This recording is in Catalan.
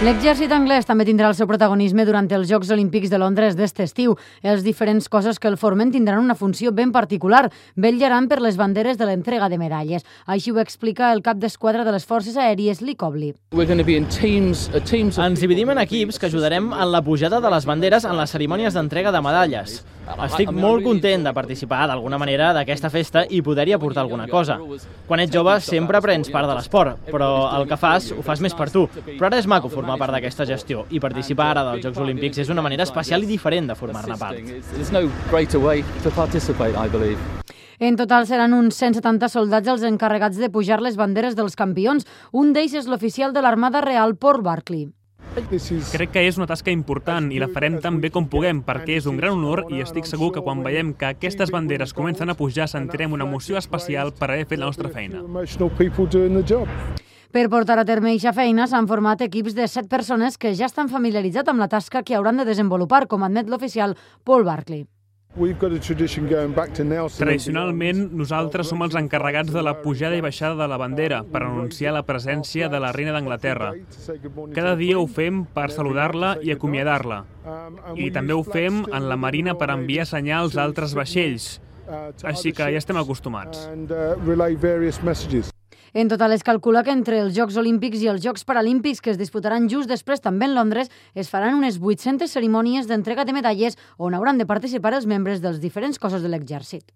L'exèrcit anglès també tindrà el seu protagonisme durant els Jocs Olímpics de Londres d'este estiu. Els diferents cossos que el formen tindran una funció ben particular. Vetllaran per les banderes de l'entrega de medalles. Així ho explica el cap d'esquadra de les Forces Aèries, Lee Cobley. Ens dividim en equips que ajudarem en la pujada de les banderes en les cerimònies d'entrega de medalles. Estic molt content de participar d'alguna manera d'aquesta festa i poder-hi aportar alguna cosa. Quan ets jove sempre prens part de l'esport, però el que fas ho fas més per tu. Però ara és maco formar part d'aquesta gestió i participar ara dels Jocs Olímpics és una manera especial i diferent de formar-ne part. En total seran uns 170 soldats els encarregats de pujar les banderes dels campions. Un d'ells és l'oficial de l'Armada Real Port Barclay. Crec que és una tasca important i la farem tan bé com puguem perquè és un gran honor i estic segur que quan veiem que aquestes banderes comencen a pujar sentirem una emoció especial per haver fet la nostra feina. Per portar a terme eixa feina s'han format equips de 7 persones que ja estan familiaritzats amb la tasca que hauran de desenvolupar, com admet l'oficial Paul Barclay. Tradicionalment, nosaltres som els encarregats de la pujada i baixada de la bandera per anunciar la presència de la reina d'Anglaterra. Cada dia ho fem per saludar-la i acomiadar-la. I també ho fem en la marina per enviar senyals a altres vaixells. Així que ja estem acostumats. En total es calcula que entre els Jocs Olímpics i els Jocs Paralímpics que es disputaran just després també en Londres es faran unes 800 cerimònies d'entrega de medalles on hauran de participar els membres dels diferents cossos de l'exèrcit.